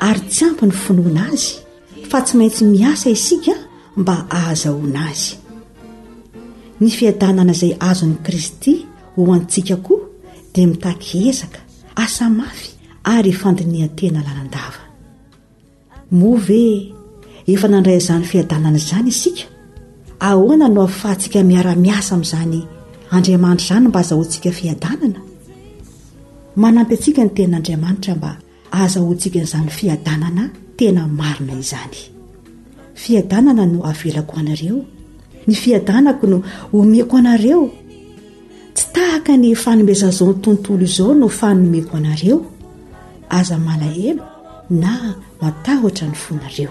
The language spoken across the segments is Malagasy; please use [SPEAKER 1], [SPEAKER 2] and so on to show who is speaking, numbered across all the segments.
[SPEAKER 1] ary tsy ampy ny finoana azy fa tsy maintsy miasa isika mba ahazahoana azy ny fiadanana izay azon'i kristy ho antsika koa dia mitaky ezaka asa mafy ary fandinihan-tena lalandava moa ve efa nandray izany fiadanana izany isika ahoana no afahantsika miara-miasa amin'izany andriamanitra izany mba azahoantsika fiadanana manampy antsika ny ten'andriamanitra mba Azahoantsika izany fiadanana tena marina izany. Fiadanana no avelako anareo, ny fiadanako no omeko anareo. Tsy tahaka ny fanomezan'izao ny tontolo izao no fanomeko anareo. Aza malahelo na matahotra ny fonareo.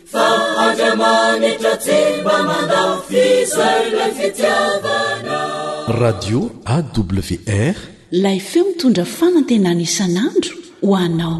[SPEAKER 2] Fa Andria manitra tsy mba mandafy izay ilay fitiavana.
[SPEAKER 3] Radio AWR.
[SPEAKER 4] Lay feo mitondra fanantenana isan'andro ho anao.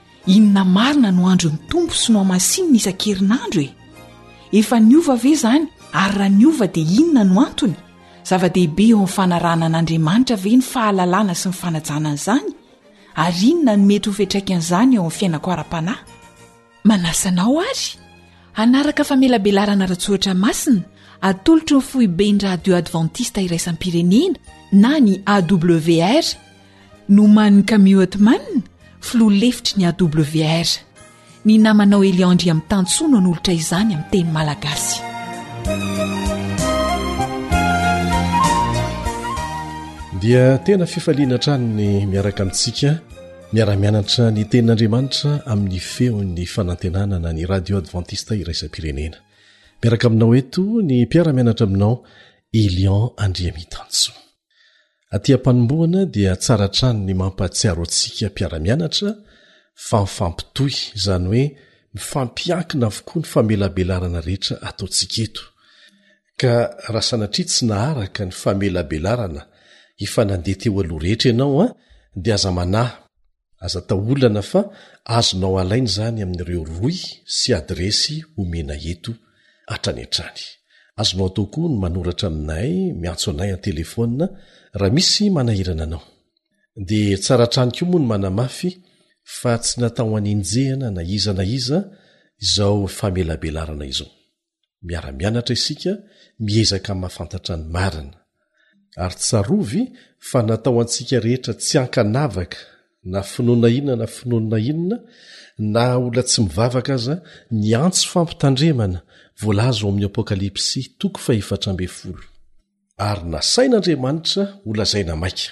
[SPEAKER 5] Inona marina no andron'ny Tompo sy nohamasininy isan-kerinandro e? Efa niova ve izany ary raha niova dia inona no antony? Zava-dehibe eo amin'ny fanarahana an'Andriamanitra ve ny fahalalana sy ny fanajana an'izany ary inona no mety ho fiantraikan'izany eo amin'ny fiainako ara-panahy? Manasa anao àry hanaraka famelabelarana ara-tsoratra masina atolotry ny Foiben'ny Radio Advantista Iraisam-pirenena na ny AWR, Nomanin'i Camille Hotman, filoha lefitry ny AWR. Ny namanao Elian Andriamitansoa no anolotra izany amin'ny teny malagasy.
[SPEAKER 3] Dia tena fifaliana hatrany ny miaraka amintsika miara-mianatra ny tenin'Andriamanitra amin'ny feon'ny fanantenana na ny radio advantista iraisam-pirenena. Miaraka aminao eto ny mpiara-mianatra aminao Elian Andriamitansoa. Aty am-panombohana dia tsara hatrany ny mampahatsiaro antsika mpiara-mianatra fa mifampitohy, izany hoe mifampiankina avokoa ny famelabelarana rehetra ataontsika eto, ka raha sanatria tsy naharaka ny famelabelarana efa nandeha teo aloha rehetra ianao dia aza manahy, Aza atao olana fa azonao alaina izany amin'ireo rohy sy adiresy omena eto hatrany hatrany. Azonao atao koa ny manoratra aminay, miantso anay an-telefaonina raha misy manahirana anao. Dia tsara hatrany koa moa ny manamafy fa tsy natao hanenjehana na iza na iza izao famelabelarana izao. Miara-mianatra isika, miezaka mahafantatra ny marina. Ary tsarovy fa natao antsika rehetra tsy ankanavaka na finoana inona na finoana inona, na olona tsy mivavaka aza, ny antso fampitandremana voalaza ao amin'ny Apokalypsy toko fahefatra ambin'ny folo. ary nasain'Andriamanitra ho lazaina maika.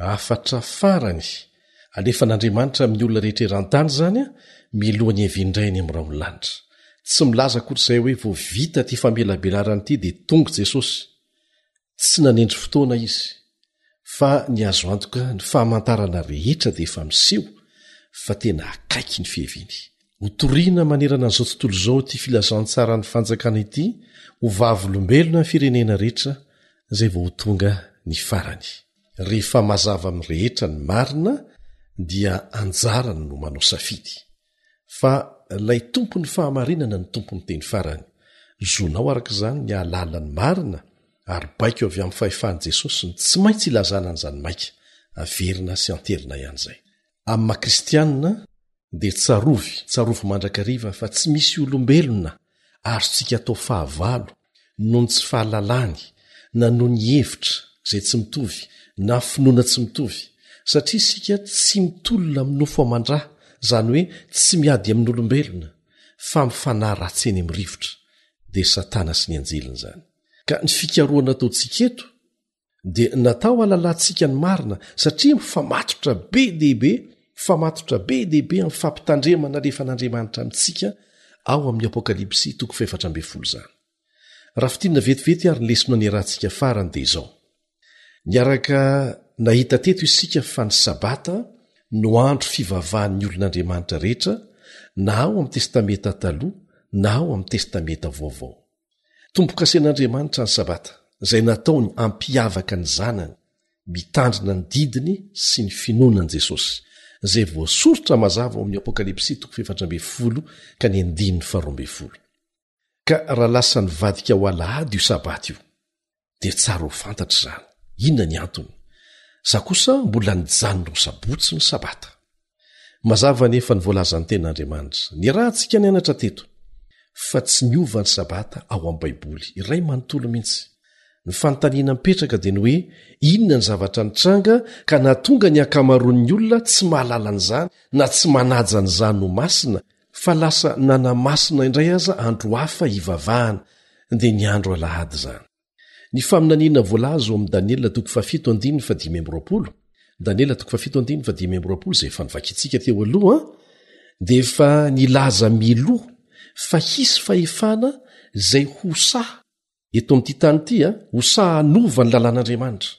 [SPEAKER 3] Hafatra farany alefan'Andriamanitra amin'ny olona rehetra eran-tany izany milohan'ny heviindray any amin'ny raolin'lanitra. Tsy milaza akory izay hoe vao vita ity famelabelarana ity dia tonga Jesosy. Tsy nanendry fotoana izy, fa ny azo antoka ny famantarana rehetra dia efa miseho fa tena akaiky ny fiheviany. Hotorina manerana an'izao tontolo izao ity filazantsaran'ny fanjakana ity ho vavolombelona ny firenena rehetra izay vao ho tonga ny farany. Rehefa mazava amin'ny rehetra ny marina dia anjarany no manao safidy. Fa ilay tompon'ny fahamarinana no tompon'ny teny farany. Zonao araka izany ny hahalala ny marina ary baiko avy amin'ny fahefan'i Jesosy ny tsy maintsy ilazana an'izany maika. Averina sy anterina ihany izay. Amin'ny maha kristianina dia tsarovy, tsarovy mandrakariva fa tsy misy olombelona azontsika atao fahavalo noho ny tsy fahalalany na noho ny hevitra izay tsy mitovy na finoana tsy mitovy satria isika tsy mitolona amin'ny nofo aman-dra, izany hoe tsy miady amin'olombelona fa mifanahy ratsy eny amin'ny rivotra. Dia satana sy ny anjeliny izany. Ka ny fikarohana ataontsika eto dia natao halalantsika ny marina satria mifamatotra be dehibe mifamatotra be dehibe amin'ny fampitandremana alefan'andriamanitra amintsika ao amin'ny apokalypsy toko fahefatra ambe folo izany raha fitinina vetivety ary ny lesona ny erantsika farany dia izao niaraka nahita teto isika fa ny sabata no andro fivavahan'ny olon'andriamanitra rehetra na ao amin'ny testamenta taloha na ao amin'ny testamenta vaovao Tompo-kasen'Andriamanitra ny Sabata, izay nataony hampiavaka ny zanany, mitandrina ny didiny sy ny finoana an'i Jesosy, izay voasoritra mazava ao amin'ny Apokalypsy toko fahefatra ambin'ny folo ka ny andininy faharoa ambin'ny folo. Ka raha lasa nivadika ho alahady io Sabata io, dia tsara ho fantatra izany. Inona ny antony? Sa kosa mbola nijanona ho sabotsy ny sabata? Mazava ny efa ny voalazan'ny ten'Andriamanitra. Ny rahantsika nianatra teto, fa tsy miova ny sabata ao amin'ny Baiboly, iray manontolo mihitsy. Ny fanontaniana mipetraka dia ny hoe inona ny zavatra nitranga ka nahatonga ny ankamaroan'ny olona tsy mahalala an'izany na tsy manaja an'izany ho masina Fa lasa nanamasina indray aza andro hafa hivavahana, dia ny andro alahady izany. Ny faminaniana voalaza ao amin'ny Daniela toko fahafito andininy fahadimy amby roapolo, Daniela toko fahafito andininy fahadimy amby roapolo izay efa novakintsika teo aloha, dia efa nilaza mialoha fa hisy fahefana izay ho sahy eto amin'ity tany ity a ho sahanova ny lalàn'andriamanitra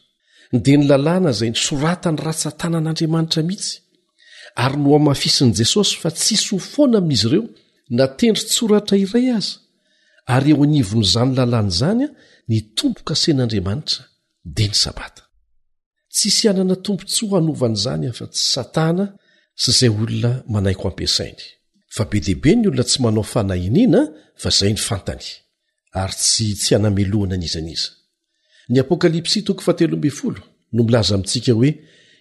[SPEAKER 3] dia ny lalàna izay nysoratany ratsatanan'andriamanitra mihitsy ary no amafisin'i jesosy fa tsisy ho foana amin'izy ireo na tendry tsoratra iray aza ary eo anivon'izany lalàna izany a ny tompokasen'andriamanitra dia ny sabata tsisy anana tompontsoa hanovana izany afa-tsy satana sy izay olona manaiko ampiasainy fa be dehibe ny olona tsy manao fanahiniana fa izay ny fantany ary tsy tsy hanamelohana an'iza n'iza. Ny Apokalypsy toko fahatelo ambin'ny folo no milaza amintsika hoe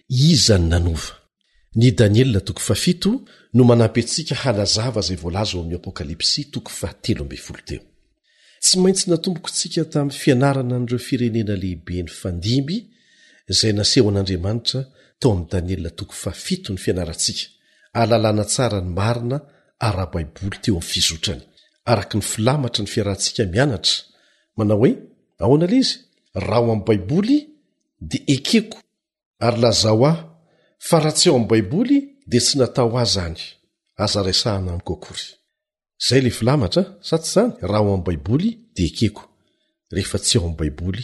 [SPEAKER 3] iza ny nanova. Ny Daniela toko fahafito no manampy antsika hanazava izay voalaza ao amin'ny Apokalypsy toko fahatelo ambin'ny folo teo. Tsy maintsy natomboko antsika tamin'ny fianarana an'ireo firenena lehibe nifandimby izay nasehon'Andriamanitra tao amin'ny Daniela toko fahafito ny fianarantsika, ahalalana tsara ny marina ara-baiboly teo amin'ny fizotrany, araka ny filamatry ny fiarahantsika mianatra, manao hoe, Ahoana ilay izy? Raha ao amin'ny Baiboly, dia ekeko, ary lazao ahy, fa raha tsy ao amin'ny Baiboly, dia tsy natao ho ahy izany, aza resahana amiko akory. Izay ilay filamatra, sa tsy izany? Raha ao amin'ny Baiboly, dia ekeko, rehefa tsy ao amin'ny Baiboly,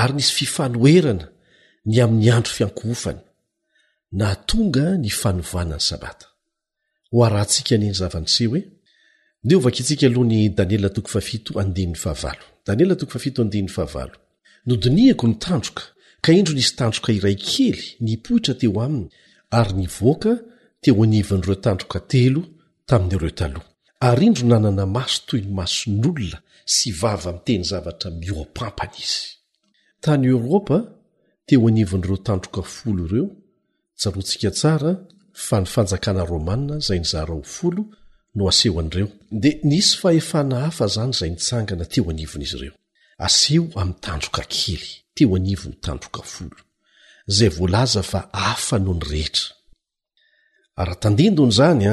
[SPEAKER 3] ary nisy fifanoherana ny amin'ny andro fiankohofany, nahatonga ny fanovana ny Sabata. Ho arahantsika anie ny zava-niseho hoe? Ndeha ho vakintsika aloha ny Daniela toko fahafito andininy fahavalo. Daniela toko fahafito andininy fahavalo. Nodinihako ny tandroka, ka indro nisy tandroka iray kely nipoitra teo aminy, ary nivoaka teo anivon'ireo tandroka telo tamin'ireo taloha. Ary indro nanana maso toy ny mason'olona sy vava miteny zavatra mihoa-pampana izy. Tany Eoropa, teo anivon'ireo tandroka folo ireo, tsaroantsika tsara fa ny fanjakana romana izay nizara ho folo no asehon'ireo, dia nisy fahefana hafa izany izay nitsangana teo anivon'izy ireo, aseho amin'ny tandroka kely teo anivon'ny tandroka folo, izay voalaza fa hafa noho ny rehetra. Ara-tandindona izany,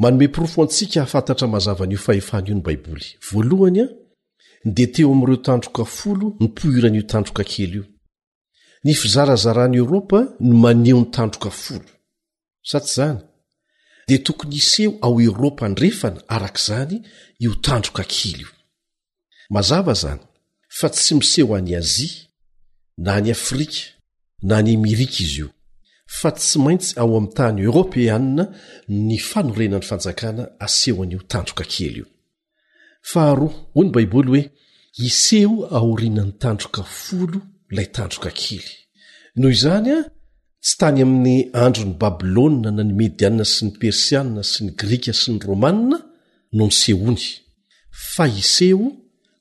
[SPEAKER 3] manome porofo antsika hahafantatra mazava an'io fahefana io ny Baiboly. Voalohany, dia teo amin'ireo tandroka folo nipoiran'io tandroka kely io. Ny fizarazaran'i Eoropa no maneho ny tandroka folo. Sa tsy izany? Dia tokony hiseho ao Eoropa Andrefana, araka izany, io tandroka kely io. mazava zany fa tsy miseho any azia na any afrika na any emirika izy io fa tsy maintsy ao amin'ny tany eropeanina ny fanorenany fanjakana asehon'io tandroka kely io faharoa hoy ny baiboly hoe hiseho aorinan'ny tandroka folo ilay tandroka kely noho izany a tsy tany amin'ny andron'ny babylona na ny mediana sy ny persiana sy ny grika sy ny romana no ny sehony fa hiseho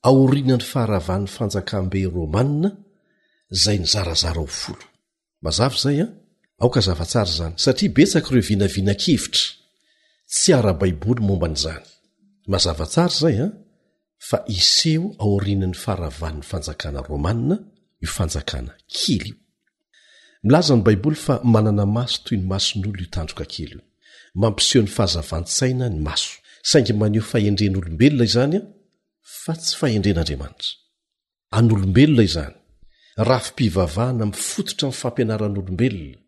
[SPEAKER 3] aorianan'ny faharavan'ny fanjakam-be romanina izay nizarazara ho folo. Mazava izay an? Aoka hazava tsara izany, satria betsaka ireo vinavinan-kevitra tsy ara-baiboly momba an'izany. Mazava tsara izay an? Fa hiseho aorianan'ny faharavan'ny fanjakana romanina io fanjakana kely io. Milaza ny Baiboly fa manana maso toy ny mason'olona io tandroka kely io. Mampiseho ny fahazavan-tsaina ny maso, saingy maneho fahendren'olombelona izany fa tsy fahendren'Andriamanitra. An'olombelona izany, rafi-pivavahana mifototra amin'ny fampianaran'olombelona,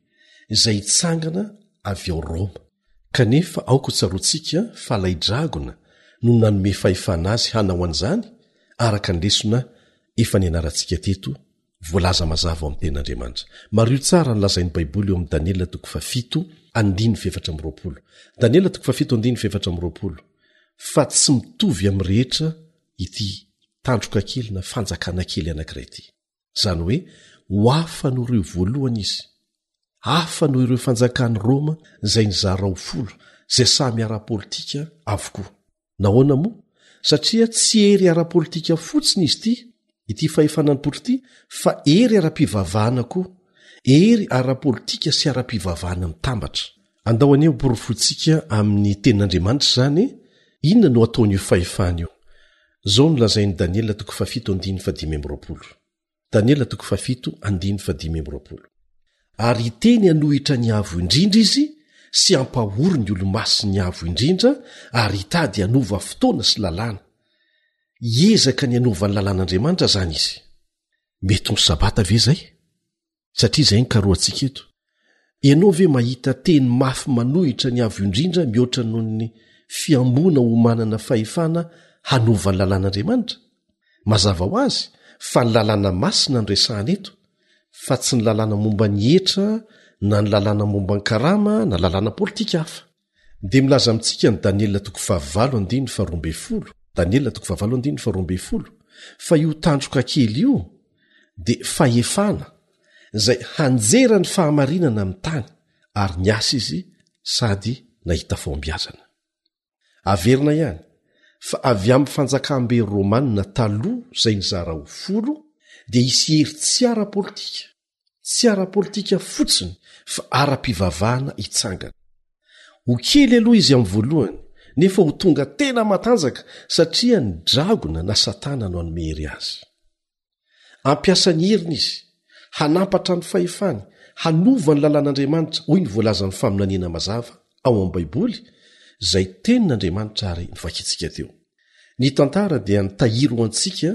[SPEAKER 3] izay hitsangana avy ao Roma. Kanefa aoka hotsaroantsika fa ilay dragona no nanome fahefana azy hanao an'izany, araka ny lesona efa nianarantsika teto Voalaza mazava ao amin'ny Tenin'Andriamanitra. Mariho tsara ny lazain'ny Baiboly eo amin'ny Daniela toko fahafito andininy fahefatra amby roapolo. Daniela toko fahafito andininy fahefatra amby roapolo, Fa tsy mitovy amin'ny rehetra ity tandroka kely na fanjakana kely anankiray ity. Izany hoe ho hafa noho ireo voalohany izy. Hafa noho ireo fanjakan'i Roma izay nizara ho folo, izay samy ara-politika avokoa. nahoana moa satria tsy hery ara-politika fotsiny izy ity ity fahefana ny potro ity fa hery ara-pivavahana koa hery ara-politika sy ara-pivavahana mitambatra andao anie ho porofointsika amin'ny tenin'andriamanitra izany inona no ataon'io fahefana io zao no lazain'i daniela toko fafito andiny fa dimy amby roapolo Daniela toko fahafito andiny fadimy amby roapolo. Ary hiteny hanohitra ny Avo Indrindra izy sy hampahory ny olo-masin'ny Avo Indrindra ary hitady hanova fotoana sy lalàna. Hiezaka ny hanova ny lalàn'Andriamanitra izany izy. Mety ho Sabata ve izay? satria izay ny karohantsika eto ianao ve mahita teny mafy manohitra ny avy ondrindra mihoatra noho ny fiamboana ho manana fahefana hanova ny lalàn'andriamanitra mazava ho azy fa ny lalàna masina ny resahana eto fa tsy ny lalàna momba ny hetra na ny lalàna momba ny karama na lalàna politika hafa dia milaza amintsika ny Daniela toko fahavalo andininy faharoa ambin'ny folo, Daniela toko fahavalo andininy faharoa ambin'ny folo, fa io tandroka kely io dia fahefana izay hanjera ny fahamarinana amin'ny tany ary ny asa izy sady nahita fahombiazana. Averina ihany fa avy amin'ny fanjakam-be romanina taloha izay nizara ho folo dia hisy hery tsy ara-politika tsy ara-politika fotsiny fa ara-pivavahana hitsangana ho kely aloha izy amin'ny voalohany nefa ho tonga tena matanjaka satria ny dragona na satana no anome hery azy ampiasa ny herina izy hanampatra ny fahefany hanova ny lalàn'andriamanitra hoy ny voalazan'ny faminaniana mazava ao amin'ny baiboly izay tenin'andriamanitra ary ny vakitsika teo ny tantara dia ny tahiry ho antsika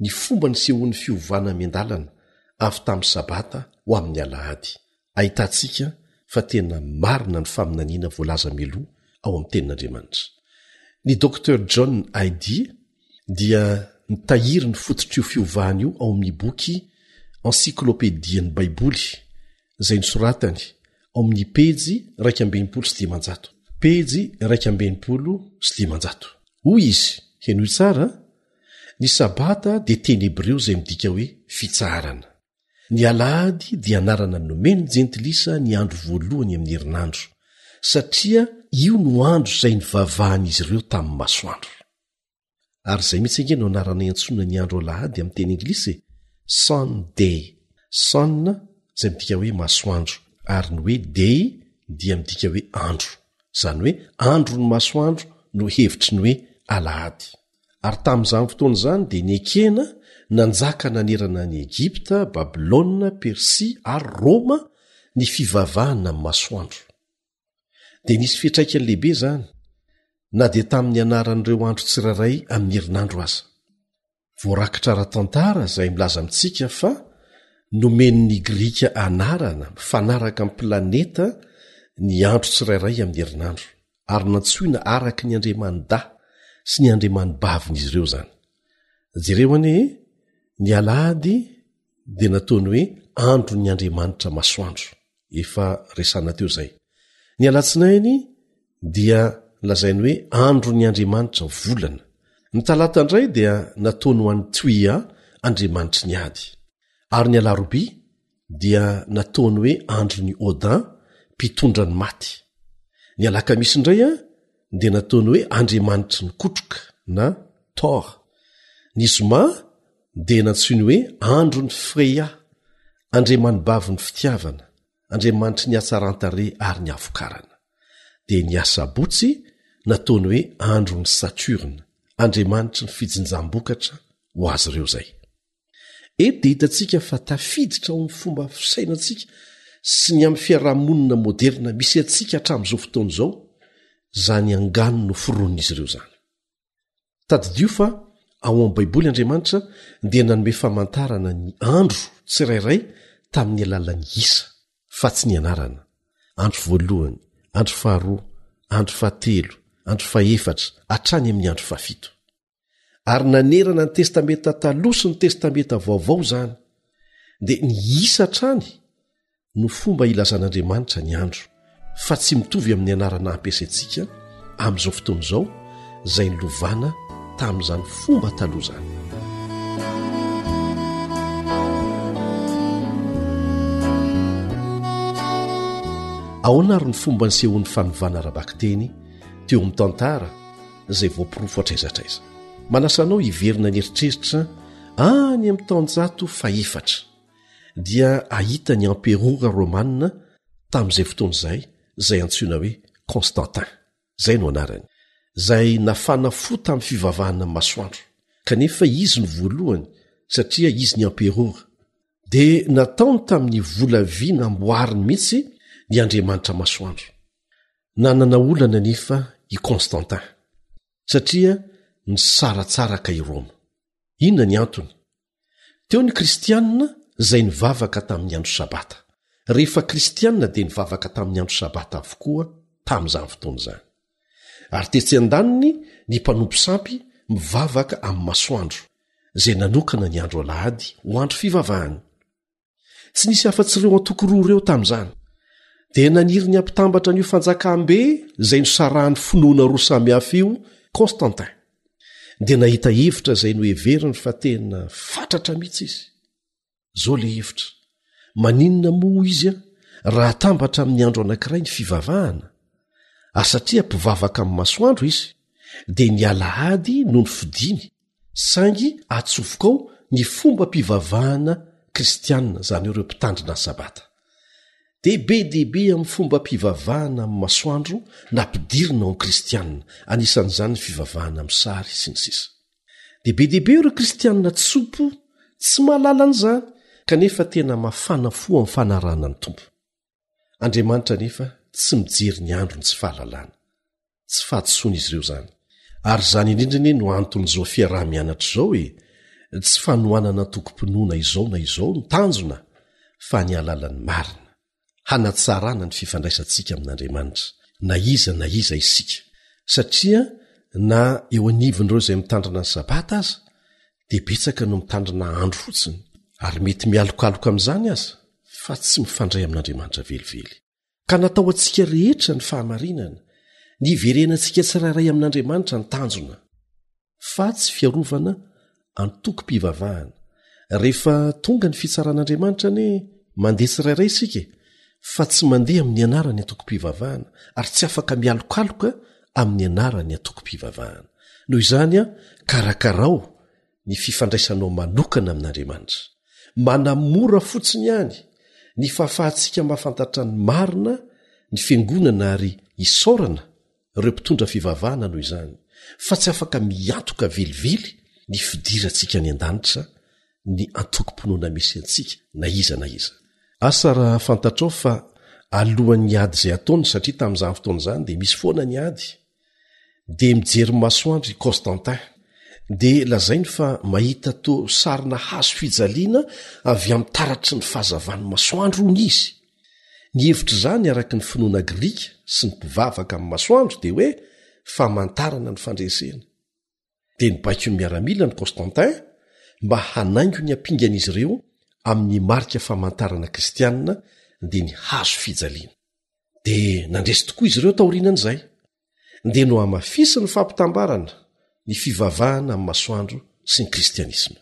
[SPEAKER 3] ny fomba nisehoan'ny fiovana miandalana avy tamin'ny Sabata ho amin'ny Alahady. Ahitantsika fa tena marina ny faminaniana voalaza mialoha ao amin'ny Tenin'Andriamanitra. Ny Doctor John Hyde dia nitahiry ny fototr'io fiovana io ao amin'ny boky Encyclopédian'ny Baiboly, izay nosoratany ao amin'ny pejy iraika amby enimpolo sy dimanjato, pejy iraika amby enimpolo sy dimanjato. Hoy izy, Henoy tsara, Ny Sabata dia teny hebreo izay midika hoe fitsaharana. Ny Alahady dia anarana nomen'ny Jentilisa ny andro voalohany amin'ny herinandro, satria io no andro izay nivavahan'izy ireo tamin'ny masoandro. Ary izay mihitsy ange no anarana iantsoana ny andro Alahady amin'ny teny anglisy e! Sunday. Sun izay midika hoe masoandro, ary ny hoe day dia midika hoe andro. Izany hoe andron'ny masoandro no hevitry ny hoe Alahady. Ary tamin'izany fotoana izany dia nekena nanjaka nanerana an'i Egypta, Babylona, Persia ary Roma ny fivavahana amin'ny masoandro. Dia nisy fiantraikany lehibe izany na dia tamin'ny anaran'ireo andro tsirairay amin'ny herinandro aza. Voarakitra ara-tantara izay milaza amintsika fa nomen'ny Grika anarana mifanaraka amin'ny planeta ny andro tsirairay amin'ny herinandro. ary nantsoina araka ny andriamani-dahy sy ny andriamani-bavin'izy ireo izany. Jereo anie e! Ny alahady dia nataony hoe andron'ny andriamanitra masoandro, efa resana teo izay. Ny alatsinainy dia nolazainy hoe andron'ny andriamanitra volana. Ny talata indray dia nataony ho an'i Tuia andriamanitry ny ady, ary ny alarobia dia nataony hoe andron'i Odin, mpitondra ny maty. Ny alakamisy indray dia nataony hoe andriamanitry ny kotroka na Thor. Ny zoma dia nantsoiny hoe andron'i Freya, andriamanibavin'ny fitiavana, andriamanitry ny hatsaran-tarehy ary ny havokarana. Dia ny asabotsy nataony hoe andron'i Saturne, andriamanitry ny fijinjam-bokatra ho azy ireo izay. Eto dia hitantsika fa tafiditra ao amin'ny fomba fisainantsika sy ny amin'ny fiarahamonina moderna misy antsika hatramin'izao fotoana izao izany angano noforonin'izy ireo izany. Tadidio fa ao amin'ny Baiboly Andriamanitra dia nanome famantarana ny andro tsirairay tamin'ny alalan'ny isa, fa tsy ny anarana, andro voalohany, andro faharoa, andro fahatelo, andro fahefatra, hatrany amin'ny andro fahafito. ary nanerana ny testamenta taloha sy ny testamenta vaovao izany dia ny isa hatrany no fomba ilazan'andriamanitra ny andro fa tsy mitovy amin'ny anarana hampiasaintsika amin'izao fotoana izao izay nylovana tamin'izany fomba taloha izany aoana ary ny fomba ny sehoan'ny fanovana ara-bakiteny teo amin'ny tantara izay voaporofo hatraiza hatraiza manasa anao hiverina ny eritreritra any amin'ny taonjato fahefatra dia ahita ny amperora romana tamin'izay fotoana izay izay antsoina hoe constantin izay no anarany izay nafana fo tamin'ny fivavahana ny masoandro kanefa izy ny voalohany satria izy ny amperora dia nataony tamin'ny volavy namboariny mihitsy ny andriamanitra masoandro Nanana olana anefa i Constantin, satria nisaratsaraka i Roma. Inona ny antony? Teo ny Kristianina izay nivavaka tamin'ny andro Sabata. Rehefa Kristianina dia nivavaka tamin'ny andro Sabata avokoa tamin'izany fotoana izany. Ary tetsy an-daniny ny mpanompo sampy mivavaka amin'ny masoandro, izay nanokana ny andro Alahady ho andro fivavahany. tsy nisy afa-tsy ireo antoko roa ireo tamin'izany dia naniry ny hampitambatra an'io fanjakam-be izay nosarahan'ny finoana roa samihafa io constantin dia nahita hevitra izay noheveriny fa tena fatratra mihitsy izy zao le hevitra maninona moa izy a raha atambatra amin'ny andro anankiray ny fivavahana ary satria mpivavaka amin'ny masoandro izy dia ny alahady no ny fidiny saingy atsofoka ao ny fombam-pivavahana kristianina, izany hoe ireo mpitandrina ny Sabata. Dia be dia be amin'ny fombam-pivavahana amin'ny masoandro no ampidirina ao amin'ny kristianina, anisan'izany ny fivavahana amin'ny sary, sy ny sisa Dia be dia be ireo kristianina tso-po tsy mahalala an'izany, kanefa tena mafana fo amin'ny fanarahana ny Tompo. andriamanitra anefa tsy mijery ny andro ny tsy fahalalana tsy fahadisoan' izy ireo izany ary izany indrindra anie no anton'izao fiaraha-mianatra izao e tsy fanohanana tokom-pinoana izao na izao ny tanjona fa ny alalan'ny marina hanatsarana ny fifandraisantsika amin'andriamanitra na iza na iza isika satria na eo anivon'ireo izay mitandrina ny sabata aza dia betsaka no mitandrina andro fotsiny ary mety mialokaloka amin'izany aza fa tsy mifandray amin'Andriamanitra velively. Ka natao antsika rehetra ny fahamarinana, ny hiverenantsika tsirairay amin'Andriamanitra ny tanjona, fa tsy fiarovana antokom-pivavahana. Rehefa tonga ny fitsaran'Andriamanitra anie mandeha tsirairay isika e, fa tsy mandeha amin'ny anarany antokom-pivavahana ary tsy afaka mialokaloka amin'ny anaran'ny antokom-pivavahana. Noho izany, karakarao ny fifandraisanao manokana amin'Andriamanitra. Manamora fotsiny ihany ny fahafahantsika mahafantatra ny marina ny Fiangonana ary isaorana ireo mpitondra fivavahana noho izany, fa tsy afaka miantoka velively ny fidirantsika any an-danitra ny antokom-pinoana misy antsika na iza na iza. Asa raha fantatrao fa alohan'ny ady izay ataony, satria tamin'izany fotoana izany dia misy foana ny ady, dia mijery ny masoandro i Constantin, dia lazainy fa mahita toa sarina hazo fijaliana avy amin'ny taratry ny fahazavan'ny masoandro, hono, izy. Ny hevitr'izany araka ny finoana grika sy ny mpivavaka amin'ny masoandro dia hoe famantarana ny fandresena. dia nibaiko ny miaramila ny constantin mba hanaingo ny ampingan'izy ireo amin'ny marika famantarana kristianina dia ny hazo fijaliana dia nandresy tokoa izy ireo taorianan'izay dia no hamafisy ny fampitambarana ny fivavahana amin'ny masoandro sy ny kristianisma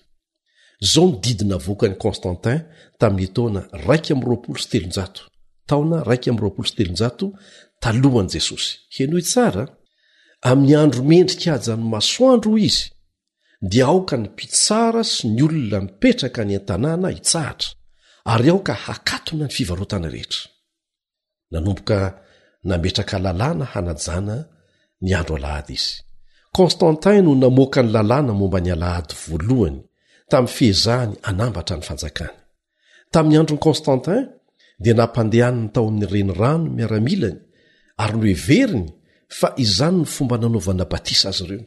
[SPEAKER 3] Izao ny didy navoakan'i Constantin tamin'ny taona raika amby roapolo sy telonjato, taona raika amby roapolo sy telonjato talohan'i Jesosy. Henoy tsara, amin'ny andro mendrika hajan'ny masoandro hoy izy, dia aoka ny mpitsara sy ny olona mipetraka any an-tanàna hitsahatra, ary aoka hakatona ny fivarotana rehetra. Nanomboka nametraka lalàna hanajana ny andro alahady izy. Constantin no namoaka ny lalàna momba ny alahady voalohany tamin'ny fihezahany anambatra ny fanjakany. Tamin'ny andron'i Constantin, dia nampandehaniny tao amin'ny renirano ny miaramilany ary noheveriny fa izany ny fomba nanaovana batisa azy ireo.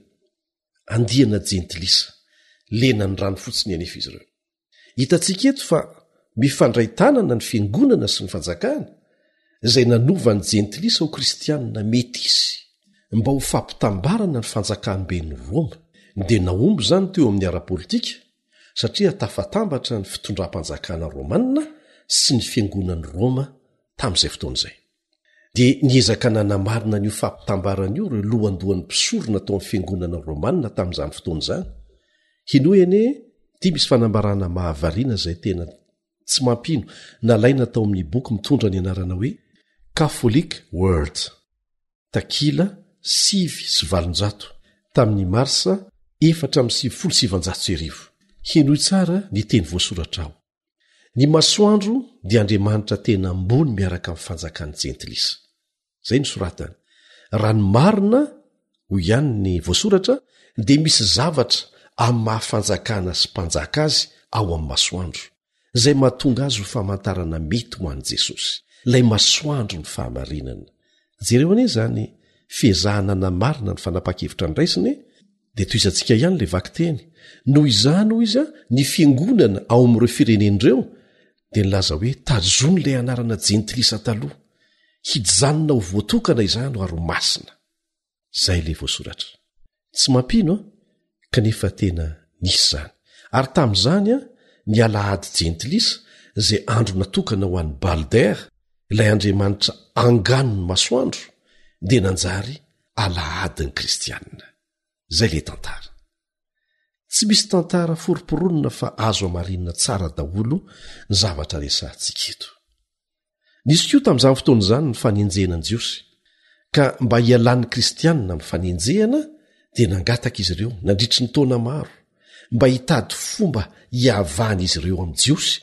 [SPEAKER 3] andiana jentilisa, lena ny rano fotsiny anefa izy ireo. Hitantsika eto fa mifandray tanana ny fiangonana sy ny fanjakana, izay nanova ny jentilisa ho kristianina metisy mba ho fampitambarana ny fanjakamben'ny Roma, dia nahomby izany teo amin'ny ara-politika, satria tafatambatra ny fitondram-panjakana romanina sy ny fiangonan'i Roma tamin'izay fotoana izay. dia niezaka nanamarina an'io fampitambarana io ireo lohandohan'ny mpisorona tao amin'ny fiangonana romana tamin'izany fotoana izany hinoa ene tia misy fanambarana mahavariana izay tena tsy mampino nalaina tao amin'ny boky mitondra ny anarana hoe catholic world takila sivy sy valonjato tamin'ny marsa efatra amin'ny sivifolo sy ivanjato sy arivo hinoy tsara ny teny voasoratra ao Ny masoandro dia andriamanitra tena ambony miaraka amin'ny fanjakan'ny jentilisa. Izay no soratany. Raha ny marina, hoy ihany ny voasoratra, dia misy zavatra amin'ny maha-fanjakana sy mpanjaka azy ao amin'ny masoandro, izay mahatonga azy ho famantarana mety ho an'i Jesosy, ilay masoandro ny fahamarinana. Jereo anie izany fiezahana hanamarina ny fanapahan-kevitra andraisiny e! dia toizantsika ihany ilay vaky teny noho izany hoy izy a ny fiangonana ao amin'ireo firenena ireo dia nilaza hoe tajony ilay anarana jentilisa taloha hijanona ho voatokana izany ho ary ho masina izay ilay voasoratra tsy mampino a kanefa tena nisy izany ary tamin'izany a ny alahady jentilisa izay andro natokana ho an'ny balder ilay andriamanitra angano ny masoandro dia nanjary alahadin'ny kristianina zay le tantara tsy misy tantara foroporonina fa azo amarinina tsara daholo ny zavatra resahantsika eto nisy koa tamin'izany fotoana izany ny fanenjehana ny jiosy ka mba hialan'ny kristianina ny fanenjehana dia nangataka izy ireo nandritry ny taona maro mba hitady fomba hiavahan'izy ireo amin'ny jiosy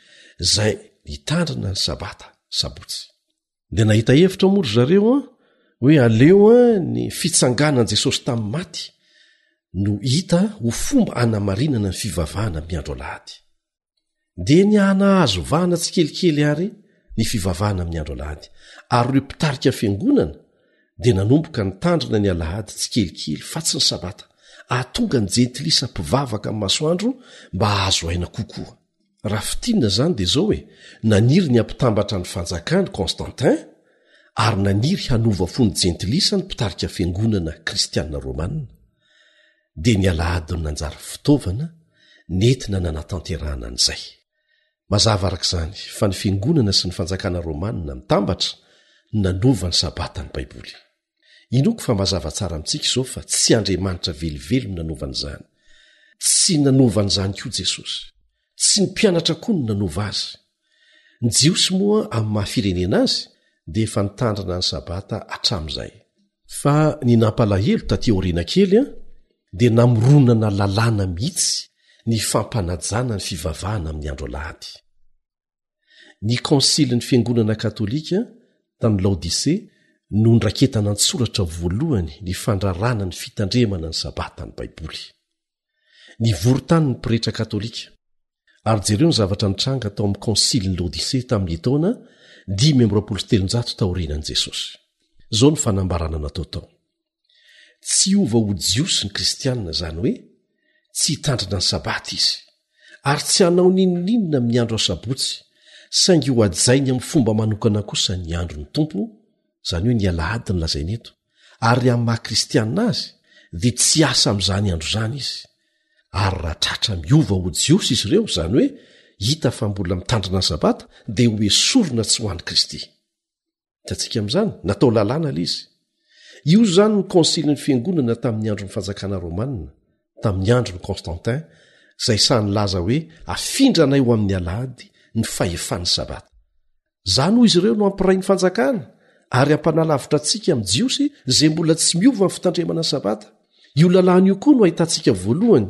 [SPEAKER 3] zay nitandrina ny sabata sabotsy dia nahita hevitra moa ry zareo an hoe aleo a ny fitsanganan'i jesosy tamin'ny maty no hita ho fomba anamarinana ny fivavahana miandro alahady dia ny hanahazo vahana tsikelikely ary ny fivavahana amin'ny andro alahady ary ireo mpitarika fiangonana dia nanomboka nitandrina ny alahady tsikelikely fa tsy ny sabata ahatonga ny jentilisa mpivavaka ny masoandro mba hahazo aina kokoa Raha fintinina izany dia izao e, naniry ny hampitambatra ny fanjakany Constantin ary naniry hanova fo ny jentilisa ny mpitarika fiangonana kristiana romanina. Dia ny alahady no nanjary fitaovana nentina nanatanterahana an'izay. Mazava araka izany fa ny fiangonana sy ny fanjakana romanina mitambatra no nanova ny Sabata ny Baiboly. Inoako fa mazava tsara amintsika izao fa tsy Andriamanitra velively no nanova an'izany. Tsy nanova an'izany koa Jesosy. Tsy ny mpianatra koa no nanova azy. Ny Jiosy moa amin'ny maha firenena azy dia efa nitandrina ny Sabata hatramin'izay. Fa ny nampalahelo taty aoriana kely dia namoronana lalàna mihitsy ny fampanajana ny fivavahana amin'ny andro alahady. Ny Kônsilin'ny Fiangonana Katôlika tany Laodisea no nraketana an-tsoratra voalohany ny fandraràna ny fitandremana ny Sabata ny Baiboly. Nivory tany ny pretra katôlika. Ary jereo ny zavatra nitranga tao amin'ny Kônsilin'i Laodisea tamin'ny taona dimy amby roapolo sy telonjato taorianan'i Jesosy. Izao ny fanambaràna natao tao, Tsy hiova ho Jiosy ny Kristianina, izany hoe tsy hitandrina ny Sabata izy, ary tsy hanao n'inon'inona amin'ny andro Asabotsy, saingy hohajainy amin'ny fomba manokana kosa ny andron'ny Tompo, izany hoe ny Alahady no lazaina eto, ary amin'ny maha-Kristianina azy dia tsy hiasa amin'izany andro izany izy. Ary raha tratra miova ho Jiosy izy ireo, izany hoe hita fa mbola mitandrina ny Sabata, dia hoesorina tsy ho an'i Kristy. hitantsika amin'izany natao lalàna ilay izy io izany ny konsilin'ny fiangonana tamin'ny andron'ny fanjakana romana tamin'ny androny constantin izay sahny laza hoe afindranay ho amin'ny alahady ny fahefan'ny sabata izany hoy izy ireo no hampirai ny fanjakana ary ampanalavitra antsika amin'ny jiosy izay mbola tsy miova ny fitandremana sabata Io lalàna io koa no ahitantsika voalohany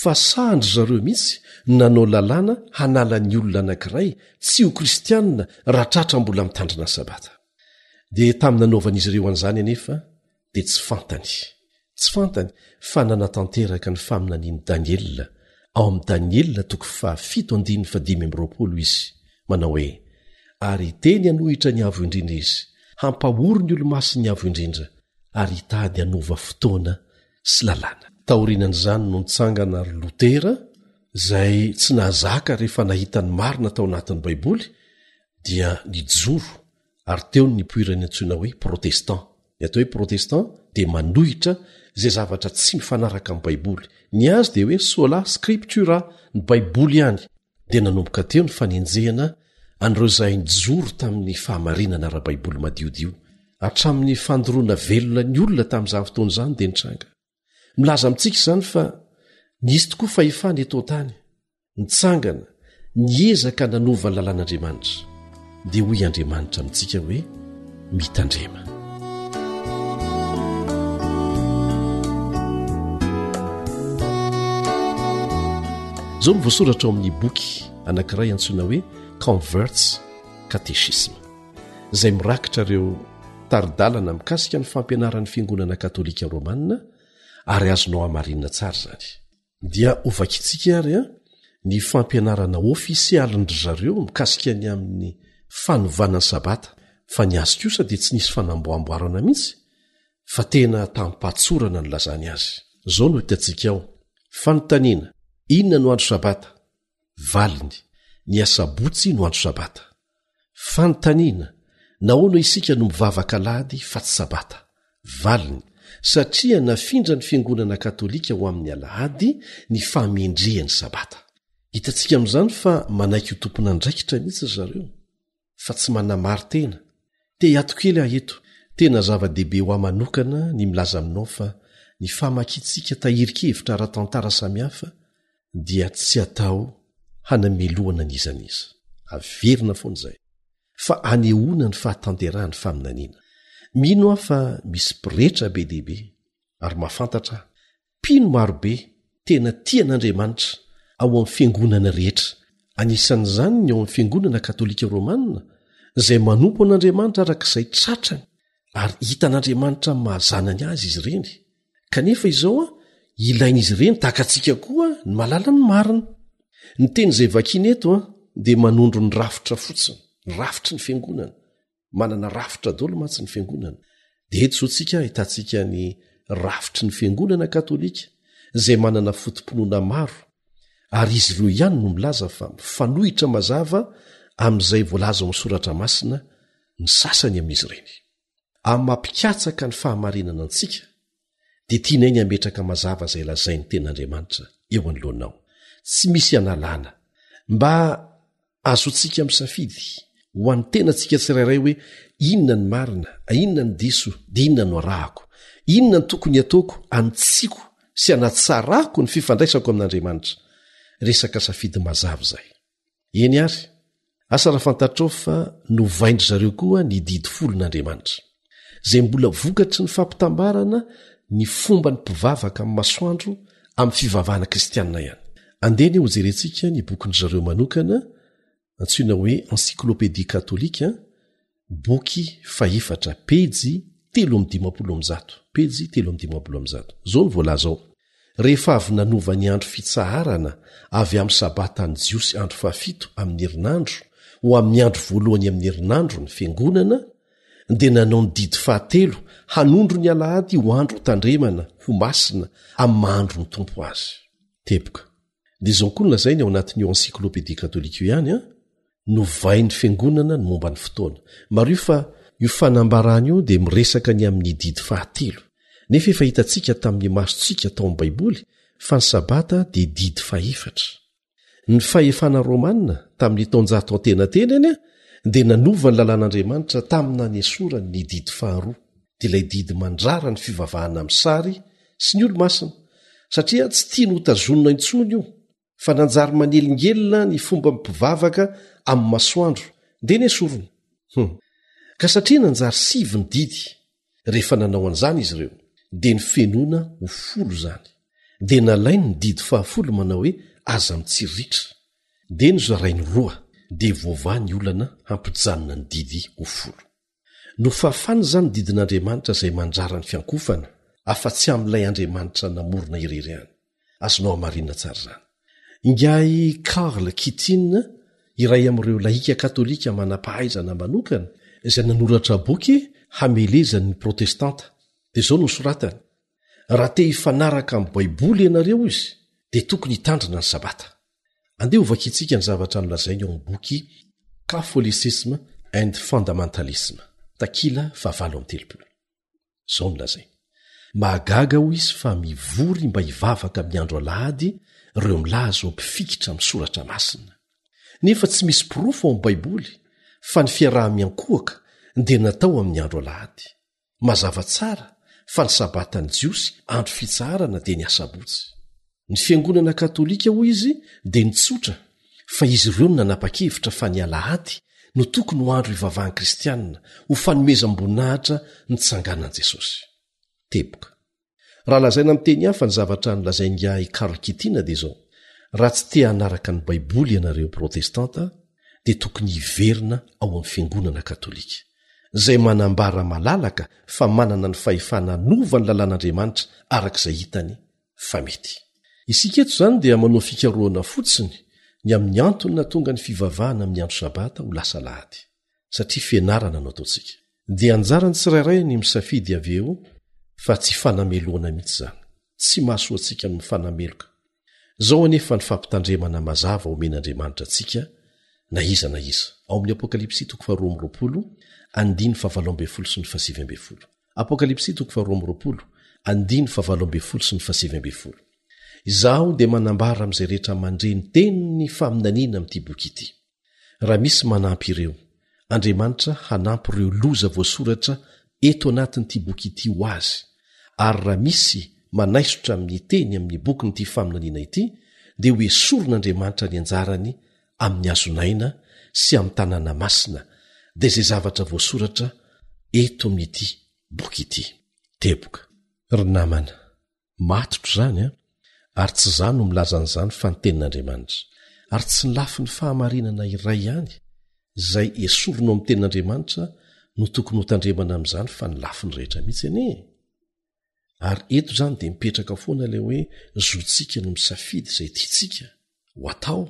[SPEAKER 3] fa sahan-dry zareo mihitsy ny nanao lalàna hanala ny olona anankiray tsy ho kristianina raha tratra mbola mitandrina ny Sabata. Dia tamin'ny nanaovan'izy ireo an'izany anefa dia tsy fantany. Tsy fantany fa nanatanteraka ny faminanian'i Daniela ao amin'i Daniela toko fahafito andininy fahadimy amby roapolo izy, manao hoe, Ary hiteny hanohitra ny Avo Indrindra izy, hampahory ny Olomasin'ny Avo Indrindra, ary hitady hanova fotoana sy lalàna. Taorianan'izany no nitsangana ry Lotera, izay tsy nahazaka rehefa nahita ny marina tao anatin'ny Baiboly dia nijoro ary teo no nipoiran'ny antsoina hoe Protestant. Ny atao hoe Protestant dia manohitra izay zavatra tsy mifanaraka amin'ny Baiboly. Ny azy dia hoe sola scriptura, ny Baiboly ihany, dia nanomboka teo ny fanenjehana an'ireo izay nijoro tamin'ny fahamarinana ara-baiboly madiodio. Hatramin'ny fandoroana velona ny olona tamin'izany fotoana izany dia nitranga. Milaza amintsika izany fa nisy tokoa fahefana eto an-tany, nitsangana, niezaka nanova ny lalàn'Andriamanitra. dia hoy Andriamanitra amintsika hoe mitandrema. Izao ny voasoratra ao amin'ny boky anankiray antsoina hoe Converts Catechisme izay mirakitra ireo taridalana mikasika ny fampianaran'ny fiangonana katolika romana ary azonao hamarinina tsara izany. dia ho vakintsika ary a ny fampianarana ofisialin-dry zareo mikasika ny amin'ny fanovana ny sabata fa ny azy kosa dia tsy nisy fanamboamboarana mihitsy fa tena tampahatsorana ny lazany azy izao no hitantsika ao fanontaniana inona no andro sabata Valiny, Ny Asabotsy no andro Sabata. Fanontaniana, Nahoana isika no mivavaka Alahady fa tsy Sabata? Valiny, Satria nafindra ny Fiangonana Katolika ho amin'ny Alahady ny fahamendrehan'ny Sabata. Hitantsika amin'izany fa manaiky ho tompon'andraikitra mihitsy ry zareo. fa tsy manamari-tena te hiato kely aho eto tena zava-dehibe ho ahy manokana ny milaza aminao fa ny famakiantsika tahirin-kevitra ara-tantara samihafa dia tsy atao hanamelohana ny iza ny iza averina foana izay fa anehoana ny fahatanterahan'ny faminaniana mino aho fa misy pretra be dehibe ary mahafantatra ahy Mpino marobe tena tia an'Andriamanitra ao amin'ny fiangonana rehetra, anisan'izany ny ao amin'ny Fiangonana Katolika Romana, izay manompo an'Andriamanitra araka izay tratrany ary hitan'Andriamanitra amin'ny maha-zanany azy izy ireny. Kanefa izao, ilain'izy ireny tahaka antsika koa ny mahalala ny marina. Ny teny izay vakina eto dia manondro ny rafitra fotsiny, ny rafitry ny Fiangonana, manana rafitra dolo mantsy ny fiangonana de eto zao tsika hitantsika ny rafitry ny fiangonana katolika zay manana fotompinoana maro ary izy ireo ihany no milaza fa mifanohitra mazava amin'izay voalaza ao amin'ny soratra masina ny sasany amin'izy ireny am'y mampikatsaka ny fahamarinana antsika dia tianay ny hametraka mazava izay lazain'ny Tenin'Andriamanitra eo anoloanao. Tsy misy analàna, mba ahazoantsika misafidy ho an'ny tenantsika tsirairay hoe inona ny marina, inona ny diso, dia inona no arahako, inona ny tokony hataoko hanitsiako sy hanatsarako ny fifandraisako amin'Andriamanitra. Resaka safidy mazava izay. Eny àry, asa raha fantatrao fa novain-dry zareo koa ny didy folon'Andriamanitra, izay mbola vokatry ny fampitambarana ny fomba ny mpivavaka amin'ny masoandro amin'ny fivavahana kristianina ihany. Andeha anie hojerentsika ny bokin-dry zareo manokana, antsoina hoe Encyclopédie catholique, boky fahefatra, pejy telo amby dimampolo amby zato, pejy telo amby dimampolo amby zato. Izao no voalaza ao, Rehefa avy nanova ny andro fitsaharana avy amin'ny Sabata ny Jiosy andro fahafito amin'ny herinandro ho amin'ny andro voalohany amin'ny herinandro ny Fiangonana, dia nanao ny didy fahatelo hanondro ny Alahady ho andro hotandremana ho masina amin'ny maha-andron'ny Tompo azy. Teboka. dia izao koa nolazainy ao anatin'io encyclopedie katolika io ihany a novain'ny fiangonana ny momba ny fotoana maro io fa io fanambarana io dia miresaka ny amin'ny didy fahatelo nefa efa hitantsika tamin'ny masontsika tao amin'ny baiboly fa ny sabata dia didy fahefatra ny fahefana romana tamin'ny taonjato antenatenany a dia nanova ny lalàn'andriamanitra tamin'ny nanesorany ny didy faharoa dia ilay didy mandrara ny fivavahana amin'ny sary sy ny olo-masina, satria tsy tiany hotazonina intsony io, fa nanjary manelingelina ny fomban'ny mpivavaka amin'ny masoandro, dia nesorina. Hum! Ka satria nanjary sivy ny didy, rehefa nanao an'izany izy ireo, dia ny fenoina ho folo izany. Dia nalainy ny didy fahafolo manao hoe, Aza mitsiriritra. Dia nozarainy roa, dia voavaha ny olana hampijanona ny didy ho folo. Nofafana izany didin'Andriamanitra izay mandrara ny fiankofana, afa-tsy amin'ilay Andriamanitra namorona irery ihany. Azonao hamarinina tsara izany. Ingahy Karl Kittin, iray amin'ireo lahika katolika manam-pahaizana manokana, izay nanoratra boky hamelezan'ny Protestanta, dia izao no soratany, Raha te hifanaraka amin'ny Baiboly ianareo izy, dia tokony hitandrina ny Sabata. Andeha hovakintsika ny zavatra nolazainy ao amin'ny boky Catholicism and Fundamentalism, takila fahavalo amby telopolo. Izao no lazainy, Mahagaga, hoy izy, fa mivory mba hivavaka amin'ny andro alahady ireo milaza ho mpifikitra amin'ny Soratra Masina. Nefa tsy misy porofo ao amin'ny Baiboly fa ny fiaraha-miankohoka dia natao amin'ny andro alahady. Mazava tsara fa ny Sabatan'ny Jiosy, andro fitsaharana, dia ny Asabotsy. Ny Fiangonana Katolika, hoy izy, dia nitsotra fa izy ireo no nanapa-kevitra fa ny Alahady no tokony ho andro ivavahan'ny Kristianina ho fanomezam-boninahitra nitsanganan'i Jesosy. Teboka. Raha lazaina amin'ny teny hafa ny zavatra nolazain'ingahy Karl Kittina dia izao, Raha tsy te hanaraka ny Baiboly ianareo Protestanta dia tokony hiverina ao amin'ny Fiangonana Katolika, izay manambara malalaka fa manana ny fahefana hanova ny lalàn'Andriamanitra araka izay hitany fa mety. Isika eto izany dia manao fikarohana fotsiny ny amin'ny antony nahatonga ny fivavahana amin'ny andro Sabata ho lasa Alahady. satria fianarana no ataontsika. Dia anjaran'ny tsirairay ny misafidy avy eo fa tsy fanamelohana mihitsy izany. Tsy mahasoa antsika ny mifanameloka. Izao anefa ny fampitandremana mazava omen'Andriamanitra antsika na iza na iza, ao amin'ny Apokalypsy toko faharoa amby roapolo, andininy fahavalo ambin'ny folo sy ny fahasivy ambin'ny folo. Apokalypsy toko faharoa amby roapolo, andininy fahavalo ambin'ny folo sy ny fahasivy ambin'ny folo. Izaho dia manambara amin'izay rehetra mandre ny tenin'ny faminaniana amin'ity boky ity. Raha misy manampy ireo, Andriamanitra hanampy ireo loza voasoratra eto anatin'ity boky ity ho azy, ary raha misy manaisotra amin'ny teny amin'ny bokin'ity faminaniana ity, dia ho esorin'Andriamanitra ny anjarany amin'ny hazon'aina sy amin'ny tanàna masina, dia izay zavatra voasoratra eto amin'ity boky ity. Teboka. Ry namana, Matotra izany an! Ary tsy izaho no milaza an'izany fa ny Tenin'Andriamanitra. Ary tsy ny lafiny fahamarinana iray ihany izay esorina ao amin'ny Tenin'Andriamanitra no tokony hotandremana amin'izany fa ny lafiny rehetra mihitsy anie e! Ary eto izany dia mipetraka foana ilay hoe zontsika ny misafidy izay tiantsika ho atao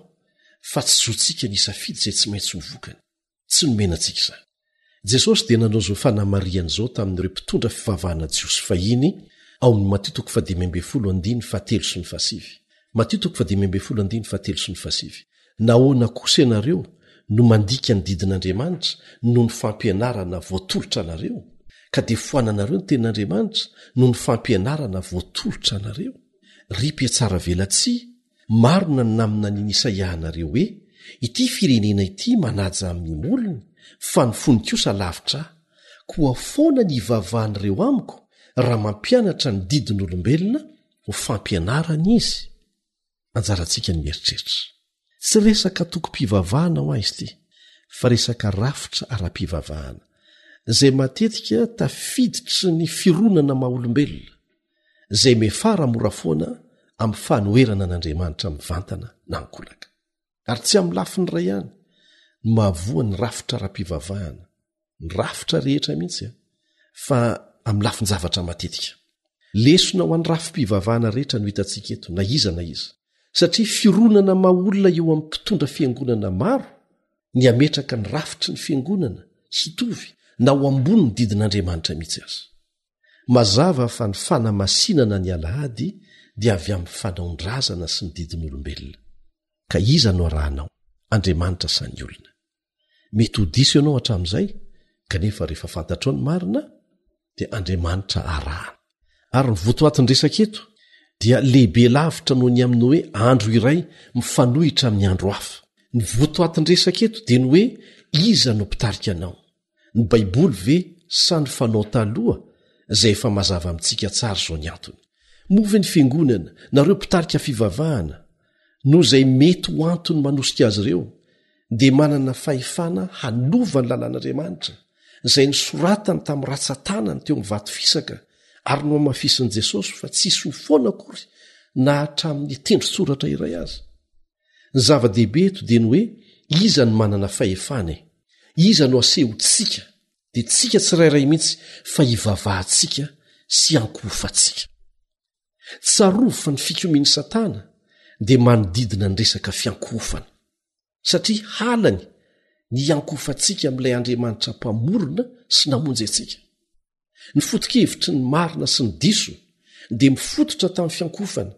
[SPEAKER 3] fa tsy zontsika ny hisafidy izay tsy maintsy ho vokany. Tsy nomena antsika izany. Jesosy dia nanao izao fanamarihana izao tamin'ireo mpitondra fivavahana jiosy fahiny ao amin'ny Matio toko fahadimy ambin'ny folo andiny fahatelo sy ny fahasivy, Matio toko fahadimy ambin'ny folo andiny fahatelo sy ny fahasivy, Nahoana kosa ianareo no mandika ny didin'Andriamanitra noho ny fampianarana voatolotra anareo? Ka dia foananareo ny tenin'Andriamanitra noho ny fampianarana voatolotra anareo? Ry mpihatsaravelatsihy, Marina ny naminanian'i Isaia anareo hoe, Ity firenena ity manaja amin'ny molony, fa ny fony kosa lavitra ahy. Koa foana ny hivavahan'ireo amiko raha mampianatra ny didin'olombelona ho fampianarana izy? Anjarantsika ny mieritreritra. Tsy resaka antokom-pivavahana ho'a izy ity, fa resaka rafitra ara-pivavahana, izay matetika tafiditry ny fironana maha-olombelona. izay mefara mora foana amin'ny fanoherana an'Andriamanitra mivantana na ankolaka. Ary tsy amin'ny lafiny iray ihany no mahavoa ny rafitra ara-pivavahana, ny rafitra rehetra mihitsy a, fa amin'ny lafin-javatra matetika. Lesona ho an'ny rafi-pivavahana rehetra no hitantsika eto, na iza na iza, satria fironana maha olona eo amin'ny mpitondra fiangonana maro ny hametraka ny rafitry ny fiangonana hitovy na ho ambony ny didin'Andriamanitra mihitsy aza. Mazava fa ny fanamasinana ny Alahady dia avy amin'ny fanaon-drazana sy ny didin'olombelona. Ka iza no arahanao, Andriamanitra sa ny olona? Mety ho diso ianao hatramin'izay, kanefa rehefa fantatrao ny marina, dia Andriamanitra arahana. Ary ny votoatin-dresaka eto dia lehibe lavitra noho ny amin'ny hoe andro iray mifanohitra amin'ny andro hafa. Ny votoatin-dresaka eto dia ny hoe iza no mpitarika anao, ny baiboly ve sa ny fanao taloha izay efa mazava amintsika tsara izao ny antony moa ve ny fiangonana nareo mpitarika fivavahana noho izay mety ho antony manosika azy ireo dia manana fahefana hanova ny lalan'andriamanitra izay ny soratany tamin'ny ratsatanany teo amin'ny vato fisaka ary no amafisin'i jesosy fa tsisy ho foana akory na hatramin'ny tendrotsoratra iray azy ny zava-dehibe eto dia ny hoe iza no manana fahefana e iza no aseho tsika dia tsika tsirairay mihitsy fa hivavahantsika sy ankohofantsika tsarovy fa ny fikomin'ny satana dia manodidina ny resaka fiankohofana satria halany ny iankohofantsika amin'ilay andriamanitra mpamorona sy namonjy antsika ny foto-kevitry ny marina sy ny diso dia mifototra tamin'ny fiankofana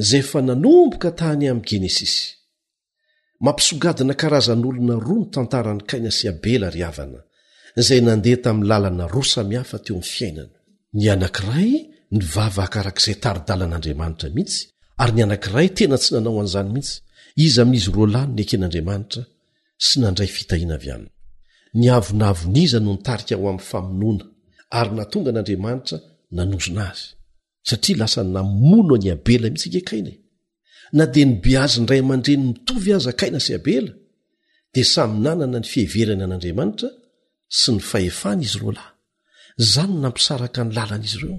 [SPEAKER 3] izay efa nanomboka tany amin'ny genesisy mampisogadina karazan'olona roa ny tantaran'ny kaina sy abela ry havana izay nandeha tamin'ny lalana roa samihafa teo amin'ny fiainana ny anankiray ny vava akarak' izay tari-dalan'andriamanitra mihitsy ary ny anankiray tena tsy nanao an'izany mihitsy izy amin'izy roa lany ny eken'andriamanitra sy nandray fitahiana avy aminy. Ny avonavon'iza no nitarika ho amin'ny famonoana ary nahatonga an'Andriamanitra nanozona azy? Satria lasa namono an'i Abela mihitsy ange Kaina e! Na dia nobeazin'ny ray aman-dreny mitovy aza Kaina sy Abela, dia samy nanana ny fiheverany an'Andriamanitra sy ny fahefany izy roalahy. Izany no nampisaraka ny lalan'izy ireo.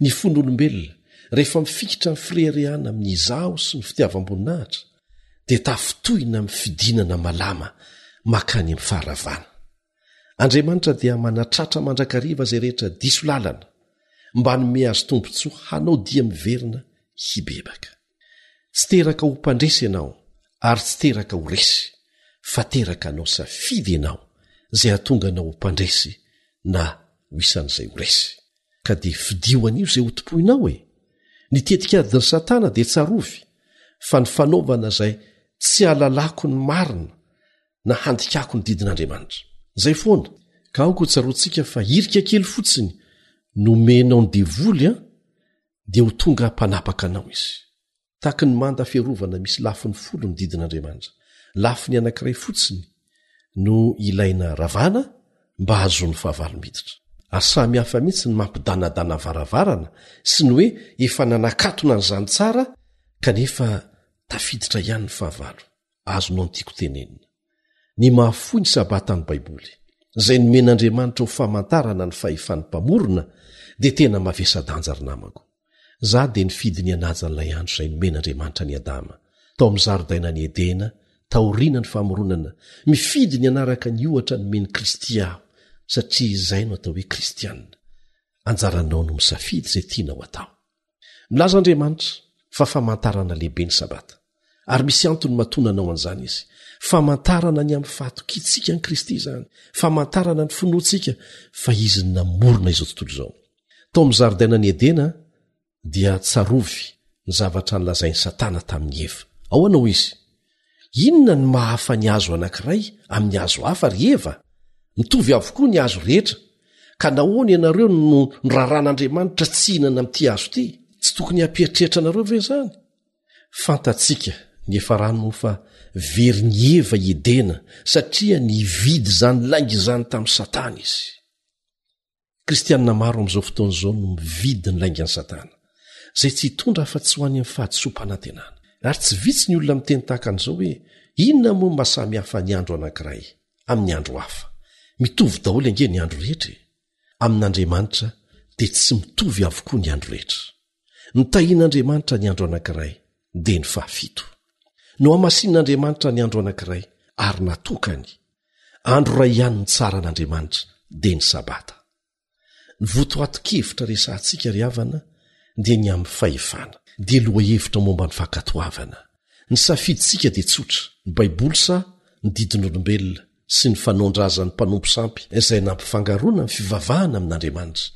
[SPEAKER 3] Ny fon'olombelona, rehefa mifikitra amin'ny fireharehana amin'ny izaho sy ny fitiavam-boninahitra, dia tafintohina amin'ny fidinana malama makany amin'ny faharavana. Andriamanitra dia manatratra mandrakariva izay rehetra diso lalana, mba hanome azy tombontsoa hanao dia miverina hibebaka. Tsy teraka ho mpandresy ianao ary tsy teraka ho resy, fa teraka hanao safidy ianao izay hahatonga anao ho mpandresy na ho isan'izay ho resy. Ka dia fidio an'io izay hotompoinao e! Ny tetik'adin'i Satana dia tsarovy fa ny fanaovana izay tsy hahalalako ny marina na handikako ny didin'Andriamanitra. Izay foana. Ka aoka hotsaroantsika fa hirika kely fotsiny no omenao ny devoly an! dia ho tonga mpanapaka anao izy. Tahaka ny manda fiarovana misy lafiny folo ny didin'Andriamanitra, lafiny anankiray fotsiny no ilaina ravana mba hahazoan'ny fahavalo miditra. Ary samy hafa mihitsy ny mampidanadana varavarana sy ny hoe efa nanakatona an'izany tsara kanefa tafiditra ihany ny fahavalo. Azonao ny tiako tenenina. Ny mahafoy ny Sabata ny Baiboly, izay nomen'Andriamanitra ho famantarana ny fahefan'ny Mpamorona, dia tena mavesa-danja, ry namako. Izaho dia nifidy ny hanaja an'ilay andro izay nomen'Andriamanitra an'i Adama, tao amin'ny zaridainan'i Edena, taoriana ny Famoronana, mifidy ny hanaraka ny ohatra nomen'i Kristy aho, satria izay no atao hoe Kristiana. Anjaranao no misafidy izay tianao atao. Milaza Andriamanitra fa famantarana lehibe ny Sabata, ary misy antony matoa nanao an'izany izy. Famantarana ny amin'ny fahatokiantsika an'i Kristy izany, famantarana ny finoantsika fa izy no namorona izao tontolo izao. Tao amin'ny zaridainan'i Edena, dia tsarovy ny zavatra nolazain'i Satana tamin'i Eva. Ahoana hoy izy? Inona no maha hafa ny hazo anankiray amin'ny hazo hafa, ry Eva? Mitovy avokoa ny hazo rehetra. Ka nahoana ianareo no noraran'Andriamanitra tsy hihinana amin'ity hazo ity? Tsy tokony hampieritreritra anareo ve izany? Fantatsika, ny Efarano moa fa very ny Eva i Edena, satria nividy izany lainga izany tamin'i Satana izy. Kristianina maro amin'izao fotoana izao no mividy ny laingan'i Satana, izay tsy hitondra afa-tsy ho any amin'ny fahadisoam-panantenana. Ary tsy vitsy ny olona miteny tahaka an'izao hoe, Inona moa no mahasamihafa ny andro anankiray amin'ny andro hafa? Mitovy daholo ange ny andro rehetra e! Amin'Andriamanitra dia tsy mitovy avokoa ny andro rehetra. Ny tahian'Andriamanitra ny andro anankiray dia ny fahafito. Nohamasinin'Andriamanitra ny andro anankiray ary natokany. Andro iray ihany nitsaran'Andriamanitra dia ny sabata. Ny votoatin-kevitra resahantsika ry havana dia ny amin'ny fahefana. Dia lohahevitra momba ny fankatoavana. Ny safidintsika dia tsotra, ny Baiboly sa ny didin'olombelona? sy ny fanaon-drazan'ny mpanompo sampy izay nampifangaroana ny fivavahana amin'Andriamanitra.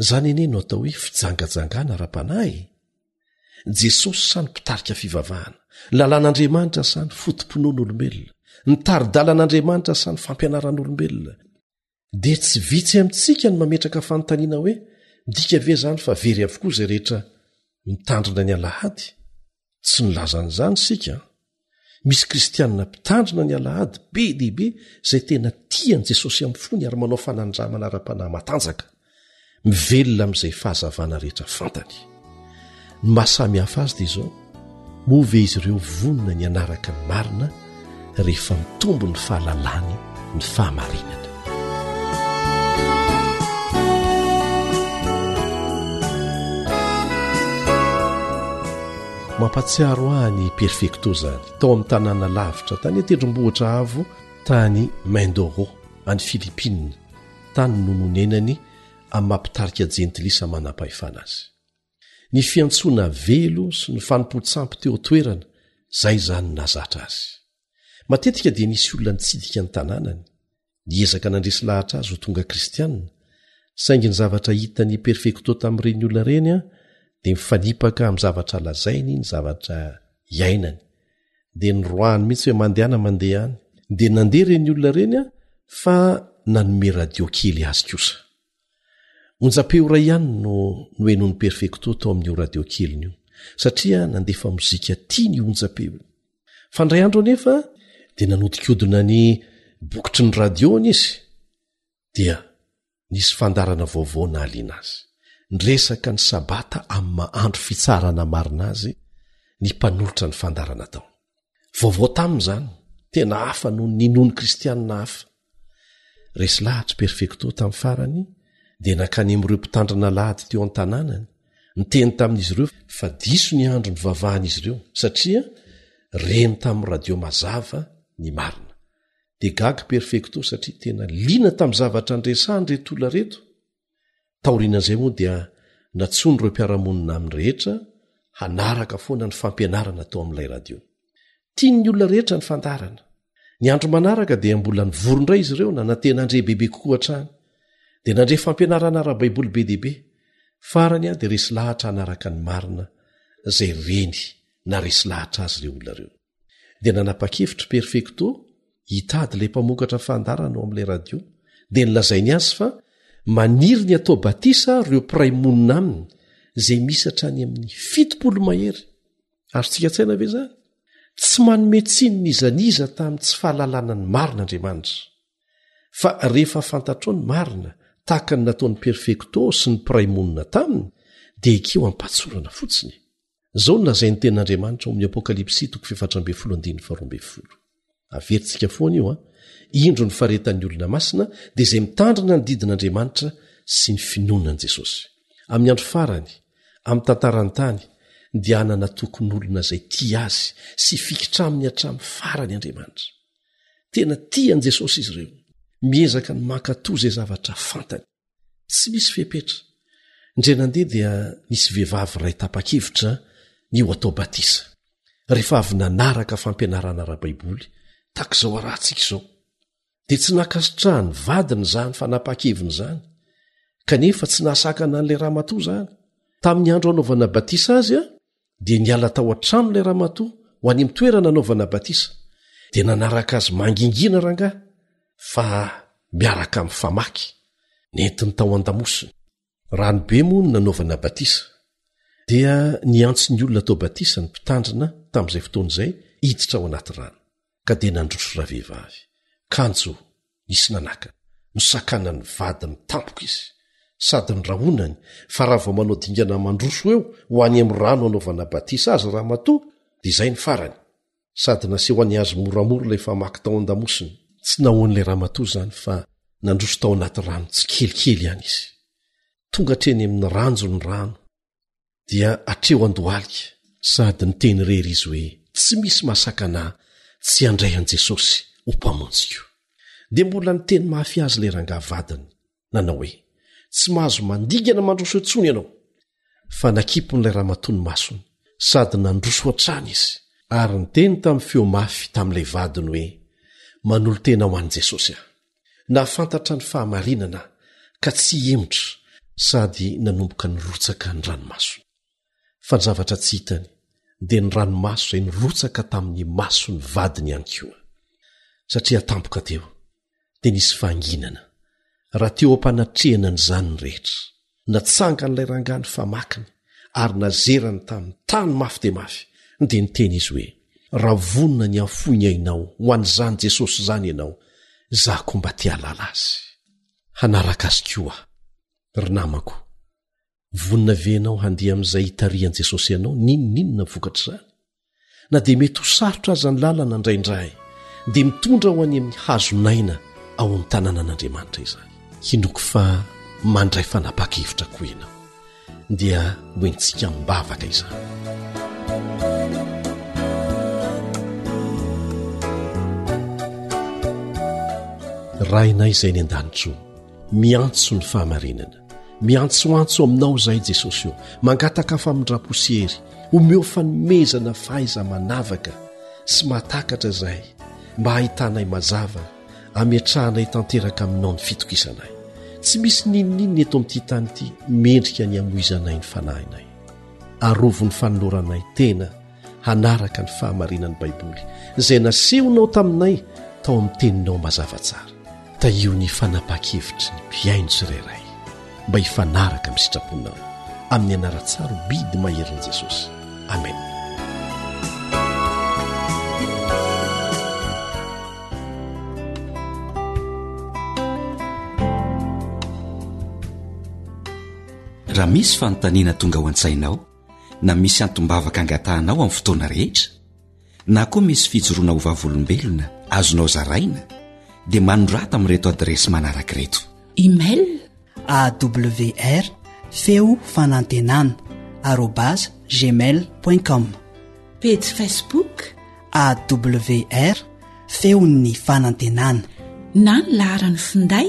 [SPEAKER 3] Izany anie no atao hoe fijangajangana ara-panahy e! Jesosy sa ny mpitarika fivavahana? Ny lalàn'Andriamanitra sa ny foto-pinoan'olombelona? Ny tari-dalan'Andriamanitra sa ny fampianaran'olombelona? Dia tsy vitsy amintsika no mametraka fanontaniana hoe, Midika ve izany fa very avokoa izay rehetra mitandrina ny alahady? tsy nilaza an'izany isika misy kristianina mpitandrina ny alahady be dehibe izay tena tiany jesosy amin'ny fony ary manao fanandramana ara-panahy matanjaka mivelona amin'izay fahazavana rehetra fantany ny mahasamy hafa azy dia izao moa ve izy ireo vonona ny anaraka ny marina rehefa mitombo ny fahalalany ny fahamarinana. mampatsiaro ahy ny perfecto zany tao amin'ny tanàna lavitra tany atendrombohitra avo tany mindoro any philippine tany nononenany amin'ny mampitarika jentilisa manam-pahefana azy ny fiantsoana velo sy ny fanompoan-tsampy teo an-toerana, izay izany no nahazatra azy. Matetika dia nisy olona nitsidika ny tanànany, niezaka nandresy lahatra azy ho tonga kristiana, saingy ny zavatra hitan'ny perfektô tamin'ireny olona ireny dia mifanipaka amin'ny zavatra lazainy ny zavatra iainany, dia niroahany mihitsy hoe mandehana mandeha any, dia nandeha ireny olona ireny fa nanome radio kely azy kosa. Onjam-peo iray ihany no nohenoin'i Perfecto tao amin'io radio keliny io, satria nandefa mozika tiany io onjam-peo io. Fandray andro anefa dia nanodikodina ny bokotry ny radiony izy, dia nisy fandarana vaovao nahaliana azy. Niresaka ny Sabata amin'ny maha andro fitsaharana marina azy ny mpanolotra ny fandarana tao. vaovao taminy izany tena hafa noho ny ninoany kristianina hafa resy lahatry perfekto tamin'ny farany dia nankany amin'ireo mpitandrina lahady teo an-tanànany niteny tamin'izy ireo fa diso ny andro ny vavahan'izy ireo satria reny tamin'ny radio mazava ny marina dia gagy perfekto satria tena lina tamin'ny zavatra andresany reto olona reto Taorian'izay moa dia natsoiny ireo mpiara-monina aminy rehetra hanaraka foana ny fampianarana atao amin'ilay radio. Tian'ny olona rehetra ny fandaharana. Ny andro manaraka dia mbola nivory indray izy ireo nanantena handre bebe kokoa hatrany. Dia nandre fampianarana ara-baiboly be dia be. Farany dia resy lahatra hanaraka ny marina izay reny na resy lahatra azy ireo olona ireo. dia nanapa-kevitr'i perfecto hitady ilay mpamokatra fandarana ao amin'ilay radio dia nilazainy azy fa maniry ny atao batisa ireo mpiray monina aminy izay misy hatrany amin'ny fitopolo mahery azo tsika tsaina ve zany tsy manome tsiny ny izaniza tamin'ny tsy fahalalana ny marina andriamanitra fa rehefa fantatrao ny marina tahaka ny nataon'ny perfecto sy ny mpiray monina taminy dia ekeo ampatsorana fotsiny Izao no lazain'ny tenin'Andriamanitra ao amin'ny Apokalypsy toko fefatra ambin'ny folo andininy faharoa ambin'ny folo. Averintsika foana io an. Indro ny faretan'ny olona masina dia izay mitandrina ny didin'Andriamanitra sy ny finoana an'i Jesosy. Amin'ny andro farany, amin'ny tantaran'ny tany, dia hanana tokon'olona izay tia azy sy hifikitra aminy hatramin'ny farany Andriamanitra. Tena tia an'i Jesosy izy ireo. Miezaka ny mankatò izay zavatra fantany. tsy misy fepetra ndray nandeha dia nisy vehivavy ray tapa-kevitra ny ho atao batisa rehefa avy nanaraka fampianarana ara-baiboly tak' izao arahantsika izao dia tsy nankasitrahany vadiny izany fanapa-keviny izany kanefa tsy nahasakana an'ilay raha matoa izany tamin'ny andro anaovana batisa azy a dia niala tao an-trano ilay ramatoa ho any amin'ny toerana anaovana batisa, dia nanaraka azy mangingina rangahy fa miaraka amin'ny famaky, nentiny tao an-damosiny. Ranobe moa no nanaovana batisa, dia niantso ny olona atao batisa ny mpitandrina tamin'izay fotoana izay hiditra ao anaty rano. ka dia nandroso ravehivavy. Kanjo o! nisy nanakana. Nosakanan'ny vadiny tampoka izy. Sady nirahonany fa raha vao manao dingana mandroso eo ho any amin'ny rano hanaovana batisa azy ramatoa dia izay ny farany. Sady nasehony azy moramora ilay famaky tao an-damosiny. Tsy nahoan'ilay ramatoa izany fa nandroso tao anaty rano tsikelikely ihany izy. Tonga hatreny amin'ny ranjony rano dia atreho an-dohalika sady niteny irery izy hoe, Tsy misy mahasakana ahy tsy handray an'i Jesosy ho Mpamonjiko. Dia mbola niteny mafy azy ilay rangahy vadiny, nanao hoe, Tsy mahazo mandingana mandroso intsony ianao! Fa nakipon'ilay ramatoa ny masony, sady nandroso hatrany izy, ary niteny tamin'ny feo mafy tamin'ilay vadiny hoe, Manolo-tena ho an'i Jesosy aho. Nahafantatra ny fahamarinana aho, ka tsy hihemotra, sady nanomboka nirotsaka ny ranomasony. Fa ny zavatra tsy hitany, dia ny ranomaso izay nirotsaka tamin'ny mason'ny vadiny ihany koa. Satria tampoka teo, dia nisy fahanginana, raha teo am-panatrehana an'izany ny rehetra. Natsangan'ilay rangahy ny famakiny ary nazerany tamin'ny tany mafy dia mafy, dia niteny izy hoe, Raha vonona ny hahafoy ny ainao ho an'izany Jesosy izany ianao, izaho koa mba te hahalala Azy. Hanaraka Azy koa aho. Ry namako, vonona ve ianao handeha amin'izay hitarihan'i Jesosy anao, n'inon'inona ny vokatr'izany? na dia mety ho sarotra aza ny lalana indraindray dia mitondra ho any amin'ny hazon'aina ao amin'ny tanànan'Andriamanitra izany hinoko fa mandray fanapa-kevitra koa ianao dia hoentsika mibavaka izany rainay izay ny an-danitro miantso ny fahamarinana Miantsoantso aminao izay Jesosy ô, mangataka famindrampo sy hery, omeo fanomezana fahaiza-manavaka sy mahatakatra izay mba hahitanay mazava hametrahanay tanteraka aminao ny fitokisanay. Tsy misy n'inon'inona eto amin'ity tany ity mendrika ny hamoizanay ny fanahinay. Arovy ny fanoloranay tena hanaraka ny fahamarinan'ny Baiboly izay nasehonao taminay tao amin'ny teninao mazava tsara. Tahio ny fanapaha-kevitry ny mpihaino tsirairay mba hifanaraka amin'ny sitraponao amin'ny anaratsaro bidy maherin'i Jesosy. Amen.
[SPEAKER 6] Raha misy fanontaniana tonga ao an-tsainao, na misy antom-bavaka angatahanao amin'ny fotoana rehetra, na koa misy fijoroana ho vavolombelona azonao zaraina, dia manorata amin'ireto adiresy manaraka ireto.
[SPEAKER 4] Email
[SPEAKER 7] awr feo fanantenana arobase gmail point com
[SPEAKER 4] Pejy Facebook
[SPEAKER 7] awr feon'ny fanantenana
[SPEAKER 4] na ny laharan'ny finday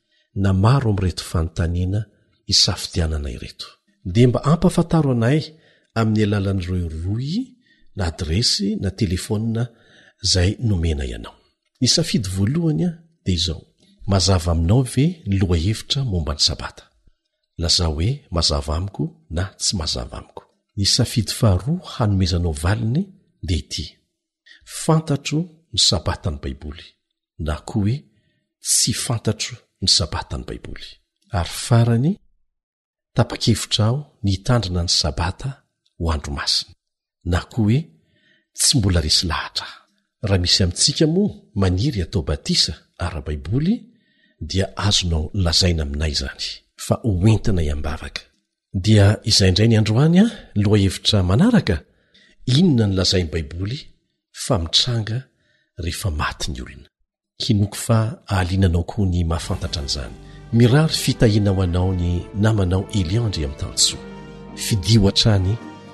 [SPEAKER 3] na maro amin'ireto fanontaniana isafidianana ireto. Dia mba ampafantaro anay amin'ny alalan'ireo rohy na adiresy na telefaonina izay nomena ianao. Ny safidy voalohany dia izao, Mazava aminao ve ny lohahevitra momba ny Sabata? Lazao hoe mazava amiko na tsy mazava amiko. Ny safidy faharoa hanomezanao valiny dia ity, Fantatro ny Sabatan'ny Baiboly na koa hoe Tsy fantatro ny Sabatan'ny Baiboly. Ary farany, tapa-kevitra aho ny hitandrina ny Sabata ho andro masina, na koa hoe Tsy mbola resy lahatra aho. Raha misy amintsika moa maniry hatao batisa ara-baiboly, dia azonao lazaina aminay izany, fa hoentinay am-bavaka. dia izay indray ny androany a loha hevitra manaraka inona ny lazain'ny baiboly fa mitranga rehefa maty ny olona hinoko fa ahalinanao koa ny mahafantatra an'izany mirary fitahianao anao ny namanao eliandry amin'ny tansoa fidio
[SPEAKER 8] hatrany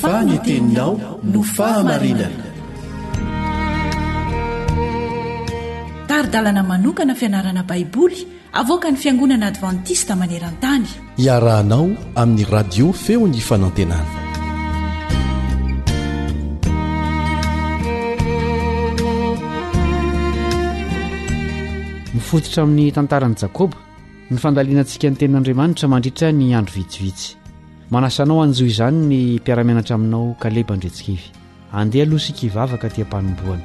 [SPEAKER 8] fa ny
[SPEAKER 9] teninao no
[SPEAKER 3] fahamarinana
[SPEAKER 4] tari-dalana manokana fianarana baiboly avoaka ny fiangonana advantista maneran-tany
[SPEAKER 3] Iarahanao amin'ny radio feo ny fanantenana.
[SPEAKER 10] Mifototra amin'ny tantaran'i Jakoba ny fandalianantsika ny tenin'Andriamanitra mandritra ny andro vitsivitsy. Manasa anao hanjo izany ny mpiara-mianatra aminao Kaleba Andriantsikivy. Andeha aloha isika hivavaka aty am-panombohana.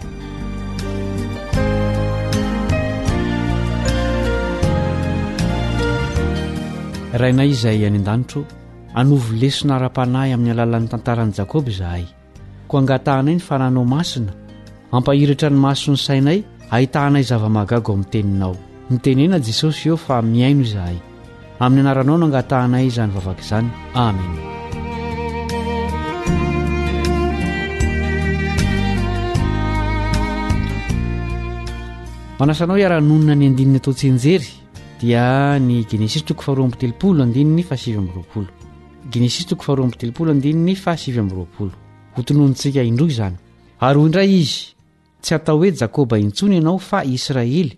[SPEAKER 10] Rainay izay any an-danitro, anovo lesona ara-panahy amin'ny alalan'ny tantaran'i Jakoba izahay. Koa angatahanay ny fananao masina hampahiratra ny maso ny sainay hahitahanay zava-mahagaga ao amin'ny Teninao. Mitenena Jesosy eo fa mihaino izahay. Amin'ny anaranao no angatahanay izany vavaka izany. Amena. Manasanao hiara-nonina ny andininy atao tsenjery dia ny Genesis toko faharoa amby telopolo andininy fahasivy amby roapolo. Genesis toko faharoa amby telopolo andininy fahasivy amby roapolo. Hotononintsika indroa izany. Ary hoy indray izy, Tsy atao hoe Jakoba intsony ianao fa Israely,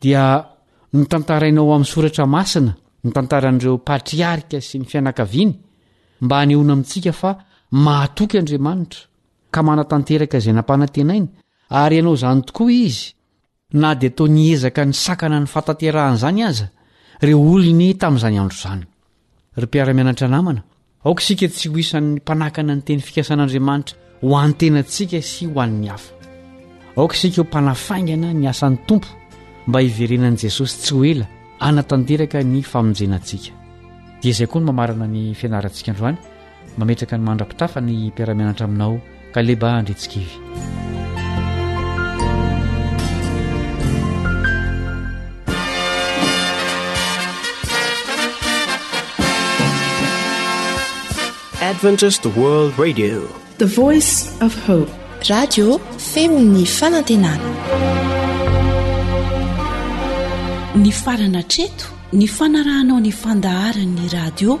[SPEAKER 10] dia notantaraina ao amin'ny Soratra Masina ny tantaran'ireo patriarika sy ny fianakaviany mba hanehoana amintsika fa mahatoky Andriamanitra ka manatanteraka izay nampanantenainy ary hanao izany tokoa izy na dia toa niezaka nisakana ny fahatanterahan'izany aza ireo olony tamin'izany andro izany. Ry mpiara-mianatra namana, aoka isika tsy ho isan'ny mpanakana ny teny fikasan'Andriamanitra ho an'ny tenantsika sy ho an'ny hafa. Aoka isika ho mpanafaingana ny asan'ny Tompo mba hiverenan'i Jesosy tsy ho ela hanatanteraka ny famonjena antsika. Dia izay koa no mamarana ny fianarantsika androany Mametraka ny mandra-pitafa ny mpiara-mianatra aminao, Kaleba Andritsikivy.
[SPEAKER 11] Adventist World Radio,
[SPEAKER 12] the voice of hope. Radio femon'ny fanantenana.
[SPEAKER 4] Ny farana treto ny fanarahanao ny fandaharan'ny radio